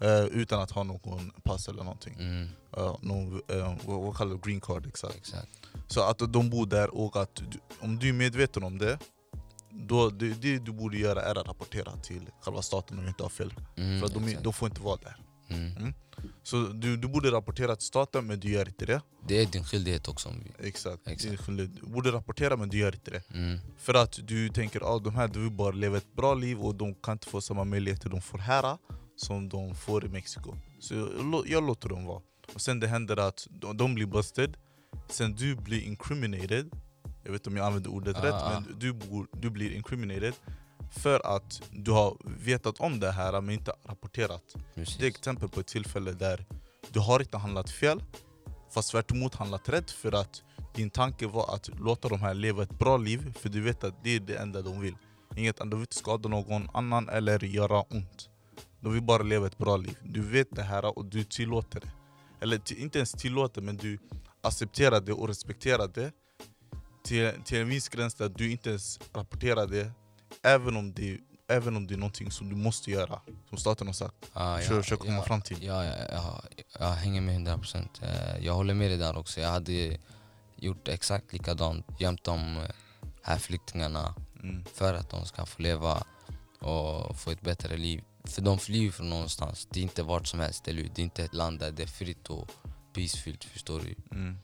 A: Eh, utan att ha någon pass eller någonting.
B: mm,
A: Uh, någon, eh, vad, vad kallar det? Green card exakt.
B: exakt.
A: Så att de bor där och att du, om du är medveten om det då det, det du borde göra är att rapportera till själva staten om du inte har fel.
B: Mm,
A: För de,
B: exakt.
A: de får inte vara där.
B: Mm.
A: Så du, du borde rapportera till staten men du gör inte det.
B: Det är din skyldighet också.
A: Exakt.
B: Exakt.
A: Du borde rapportera men du gör inte det.
B: mm,
A: För att du tänker att ah, de här de vill bara leva ett bra liv och de kan inte få samma möjligheter de får här som de får i Mexiko. Så jag, jag låter dem vara. Och sen det händer att de, de blir busted, sen du blir incriminated. Jag vet inte om jag använder ordet
B: Ah,
A: rätt,
B: ah.
A: men du, du blir incriminated för att du har vetat om det här men inte rapporterat.
B: precis.
A: Det är exempel på ett tillfälle där du har inte handlat fel fast tvärt emot handlat rätt för att din tanke var att låta de här leva ett bra liv för du vet att det är det enda de vill. Inget annat, de vill inte skada någon annan eller göra ont. De vill bara leva ett bra liv. Du vet det här och du tillåter det. Eller inte ens tillåter men du accepterar det och respekterar det till, till en viss gräns där du inte ens rapporterar det även om det, även om det är någonting som du måste göra, som staten har sagt.
B: Ah,
A: Försöker försöker komma fram till.
B: Ja, ja, ja, jag hänger med 100 procent. Jag håller med dig där också. Jag hade gjort exakt likadant. Gömt de eh, här flyktingarna
A: Mm.
B: för att de ska få leva och få ett bättre liv. För de flyr från någonstans. Det är inte vart som helst, eller? Det är inte ett land där det är fritt och peacefyllt, förstår du?
A: Mm.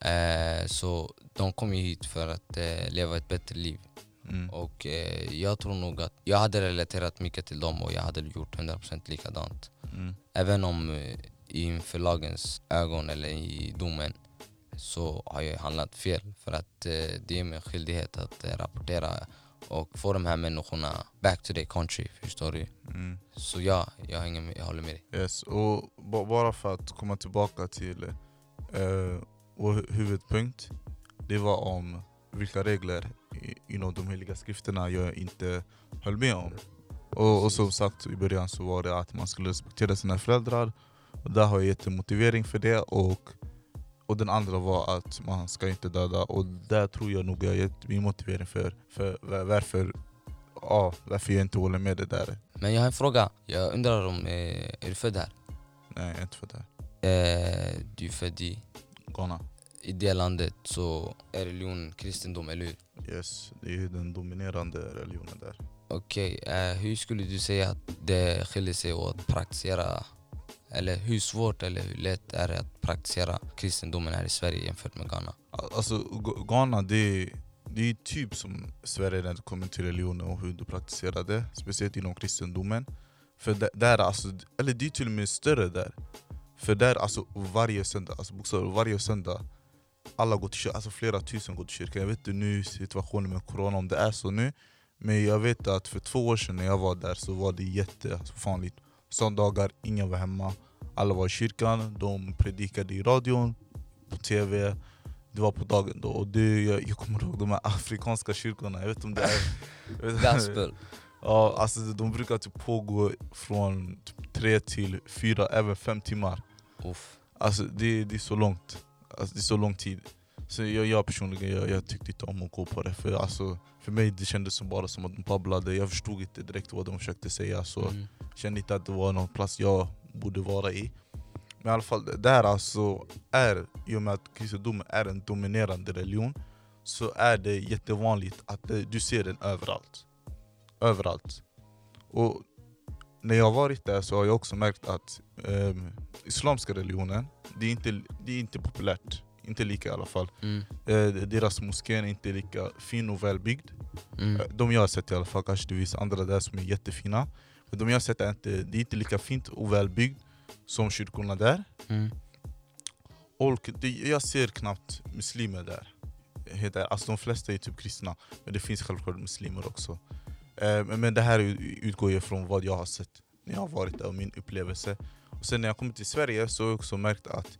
B: Eh, så de kom ju hit för att eh, leva ett bättre liv.
A: Mm.
B: Och eh, jag tror nog att jag hade relaterat mycket till dem och jag hade gjort 100% likadant.
A: Mm.
B: Även om eh, inför lagens ögon eller i domen så har jag handlat fel. För att eh, det är min skyldighet att eh, rapportera och få de här människorna back to their country. Förstår du?
A: Mm.
B: Så ja, jag, hänger med, jag håller med dig.
A: Yes. Och ba- bara för att komma tillbaka till eh, vår hu- huvudpunkt. Det var om vilka regler i- inom de heliga skrifterna jag inte höll med om. Och, och som sagt i början så var det att man skulle respektera sina föräldrar. Och där har jag gett en motivering för det. Och, och den andra var att man ska inte döda. Och där tror jag nog jag gett min motivering för, för var- varför, ja, varför jag inte håller med det där.
B: Men jag har en fråga. Jag undrar om, eh, är du född här?
A: Nej, jag är inte för det.
B: Eh, du är född i,
A: Ghana.
B: I det landet så är religion kristendom, eller hur?
A: Yes, det är ju den dominerande religionen där.
B: Okej, eh, hur skulle du säga att det skiljer sig åt att praktisera eller hur svårt eller hur lätt är det att praktisera kristendomen här i Sverige jämfört med Ghana?
A: Al- Alltså Ghana det är, det är typ som Sverige när det kommer till religionen och hur du praktiserar det. Speciellt inom kristendomen. För där, där alltså, eller det är till och med större där. För där alltså varje söndag, alltså bokstavligt varje söndag alla går till kyrkan, alltså flera tusen går till kyrkan. Jag vet inte nu situationen med corona om det är så nu. Men jag vet att för två år sedan när jag var där så var det jättevanligt. Söndagar, ingen var hemma. Alla var i kyrkan, de predikade i radion, på tv. Det var på dagen då. Och det, jag, jag kommer ihåg de här afrikanska kyrkorna, jag vet inte om det är...
B: Gospel.
A: ja, alltså de brukar typ pågå från typ tre till fyra, även fem timmar.
B: Uff.
A: Alltså det, det är så långt. Alltså, det är så lång tid. Så jag, jag personligen, jag, jag tyckte inte om att gå på det. För, alltså, för mig det kändes som bara som att de babblade. Jag förstod inte direkt vad de försökte säga. Så
B: Mm.
A: kände inte att det var någon plats jag borde vara i. Men i alla fall, där alltså är, i och med att kristendomen är en dominerande religion, så är det jättevanligt att det, du ser den överallt. Överallt. Och när jag har varit där så har jag också märkt att ehm, islamska religionen, det är, inte, det är inte populärt. Inte lika i alla fall.
B: Mm.
A: Eh, deras moské är inte lika fin och välbyggd.
B: Mm.
A: Eh, De jag har sett i alla fall, kanske det finns andra där som är jättefina. Men de jag har sett är inte, det är inte lika fint och välbyggt som kyrkorna där.
B: Mm.
A: Och det, jag ser knappt muslimer där. Alltså de flesta är typ kristna, men det finns självklart muslimer också. Eh, men, det här utgår ju från vad jag har sett när jag har varit där och min upplevelse. Och sen när jag kommit till Sverige så har jag också märkt att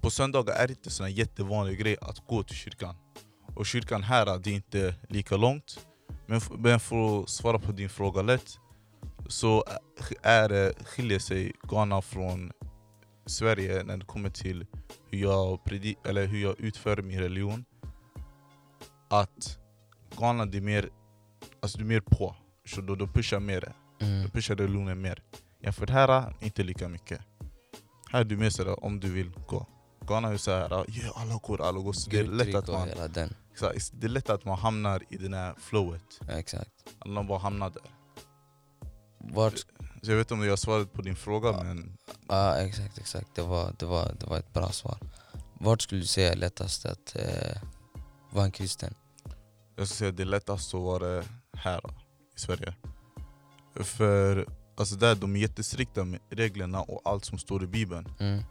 A: på söndagar är det inte sån jättevanlig grej att gå till kyrkan. Och kyrkan här, det är inte lika långt. Men, men för att svara på din fråga lätt så är det, skiljer sig Ghana från Sverige när det kommer till hur jag, predi- eller hur jag utför min religion. Att Ghana det är mer, alltså det är mer på. Så då, de pushar mer.
B: Mm.
A: De pushar religionen mer. Jämfört här, inte lika mycket. Här är du mer sådär om du vill gå. Ghana är såhär, yeah, alla går, alla går. Så det är lätt att man, exakt, det är lätt att man hamnar i det här flowet.
B: Ja, Exakt.
A: Alla bara hamnar där.
B: Vart,
A: Så jag vet inte om jag har svarat på din fråga
B: Ja.
A: men
B: ja, exakt, exakt. Det var, det, var, det var ett bra svar. Vart skulle du säga är lättast att eh, vara en kristen?
A: jag ska säga det är lättast att vara här i Sverige. För alltså där de är jättestrikta med reglerna och allt som står i bibeln.
B: Mm.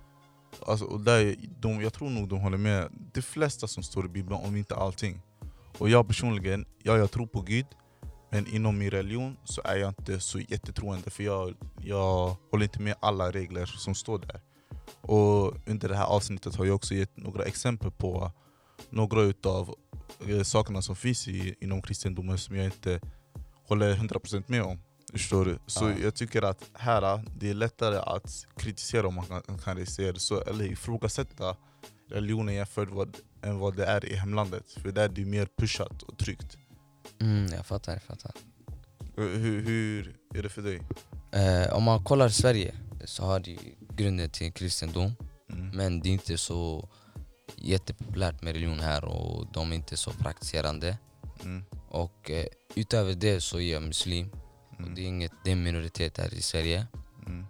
A: Alltså, och där, de, jag tror nog de håller med de flesta som står i bibeln, om inte allting. Och jag personligen, ja, jag tror på Gud, men inom min religion så är jag inte så jättetroende för jag, jag håller inte med alla regler som står där. Och under det här avsnittet har jag också gett några exempel på några utav sakerna som finns i, inom kristendomen som jag inte håller 100% med om. Förstår du? Så
B: Ja.
A: jag tycker att här, det är lättare att kritisera om man kan, kan säga det så, eller ifrågasätta religionen jämfört vad, än vad det är i hemlandet. För där är det mer pushat och tryggt.
B: Mm, jag fattar, jag fattar.
A: Hur, hur är det för dig?
B: Eh, om man kollar Sverige så har de grunden till kristendom
A: Mm.
B: men det är inte så jättepopulärt med religion här och de är inte så praktiserande.
A: Mm.
B: Och eh, utöver det så är jag muslim och
A: Mm.
B: det är, inget, det är en minoritet här i Sverige.
A: Mm.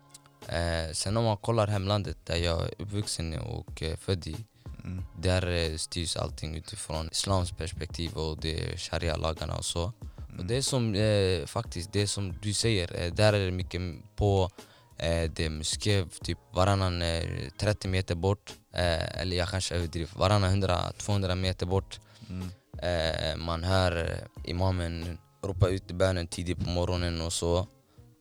B: Eh, sen om man kollar hemlandet där jag är uppvuxen och eh, född i
A: Mm.
B: där eh, styrs allting utifrån islams perspektiv och det sharia-lagarna och så. Och det är som eh, faktiskt, det som du säger, eh, där är det mycket på Eh, de skrev typ varannan eh, 30 meter bort, eh, eller jag kanske överdriver, varannan 100-200 meter bort.
A: Mm.
B: Eh, man hör eh, imamen ropa ut bönen tidigt på morgonen och så.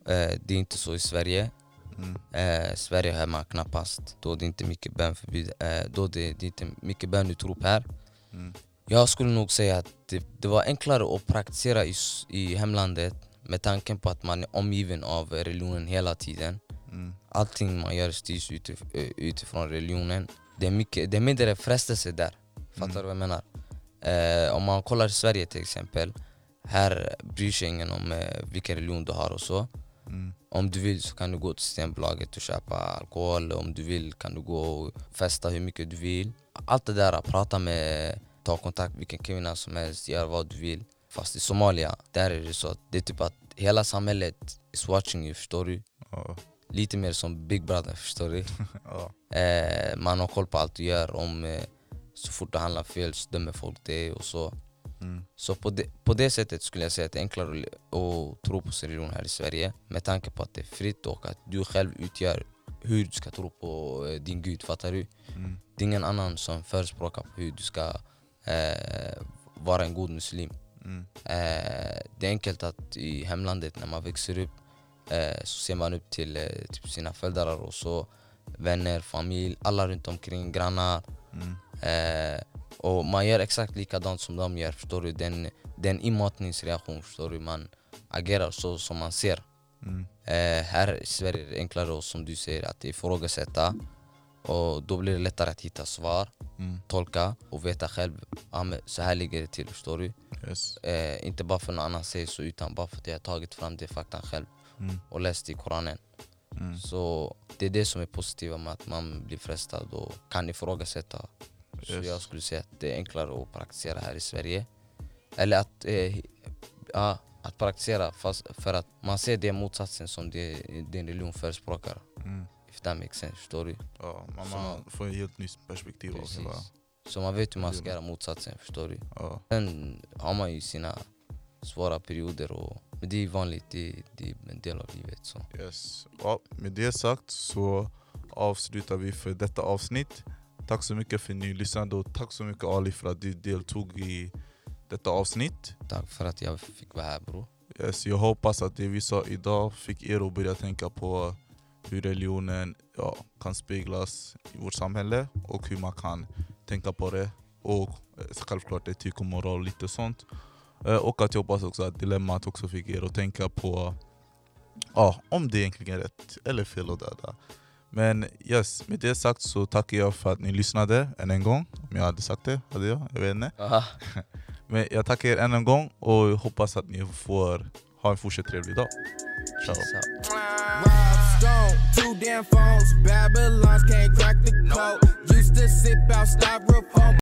B: Eh, det är inte så i Sverige.
A: Mm.
B: Eh, Sverige hör man knappast, då det är inte mycket bönförbud, eh, då det, det är inte mycket bönutrop här.
A: Mm.
B: Jag skulle nog säga att det, det var enklare att praktisera i, i hemlandet med tanken på att man är omgiven av religionen hela tiden.
A: Mm.
B: Allting man gör styrs utif eh, utifrån religionen. Det är, mycket, det är mindre frestelse där. Fattar du vad jag menar? Eh, om man kollar i Sverige till exempel. Här bryr sig ingen om eh, vilken religion du har och så.
A: Mm.
B: Om du vill så kan du gå till Systembolaget och köpa alkohol. Om du vill kan du gå och festa hur mycket du vill. Allt det där, prata med, ta kontakt med vilken kvinna som helst, gör vad du vill. Fast i Somalia, där är det så att det är typ att hela samhället is watching you, förstår du?
A: Ja.
B: Lite mer som Big Brother, förstår du?
A: Ja.
B: Eh, man har koll på allt du gör. Om, eh, så fort du handlar fel så dömer folk det och så.
A: Mm.
B: Så på det, på det sättet skulle jag säga att det är enklare att, tro på sin religion här i Sverige med tanke på att det är fritt och att du själv utgör hur du ska tro på eh, din gud, fattar du?
A: Mm.
B: Det är ingen annan som förespråkar på hur du ska eh, vara en god muslim.
A: Mm.
B: Eh, det är enkelt att i hemlandet när man växer upp så ser man upp till eh, typ sina föräldrar och så vänner, familj, alla runt omkring, grannar.
A: Mm.
B: Eh, och man gör exakt likadant som de gör, förstår du? Den, den inmatningsreaktion, förstår du? Man agerar så som man ser.
A: Mm.
B: Eh, här i Sverige är det enklare, och som du säger, att ifrågasätta. Och då blir det lättare att hitta svar,
A: Mm.
B: tolka och veta själv, ah, så här ligger det till, förstår du?
A: Yes.
B: Eh, inte bara för någon annan säger så, utan bara för att jag har tagit fram det faktan själv
A: Mm.
B: och läst i Koranen.
A: Mm.
B: Så det är det som är positiva med att man blir frestad och kan ifrågasätta. Så
A: Yes.
B: jag skulle säga att det är enklare att praktisera här i Sverige. Eller att, eh, ja, att praktisera fast för att man ser det motsatsen som det, din religion förespråkar.
A: Mm.
B: If that makes sense, förstår du?
A: Ja, man,
B: Så-
A: man får ett helt nytt perspektiv av hela...
B: Så man vet hur man ska göra motsatsen, förstår du?
A: Ja.
B: Sen har man ju sina svåra perioder och men det är vanligt, det, det är en del av livet. Så.
A: Yes. Ja, med det sagt så avslutar vi för detta avsnitt. Tack så mycket för att ni lyssnade och tack så mycket Ali för att du deltog i detta avsnitt.
B: Tack för att jag fick vara här bror.
A: Yes, jag hoppas att det vi sa idag fick er att börja tänka på hur religionen ja, kan speglas i vårt samhälle och hur man kan tänka på det. Och eh, självklart etik och moral och lite sånt. Eh, Och att jag hoppas också att dilemmat också fick er att tänka på ja, om det egentligen är rätt eller fel att döda. Men yes, med det sagt så tackar jag för att ni lyssnade än en gång. Om jag hade sagt det, hade jag? Jag vet inte. Men jag tackar er än en gång och hoppas att ni får ha en fortsatt trevlig dag. Ciao.
C: Stone, two damn phones. Babylons can't crack the code. Used to sip out styrofoam.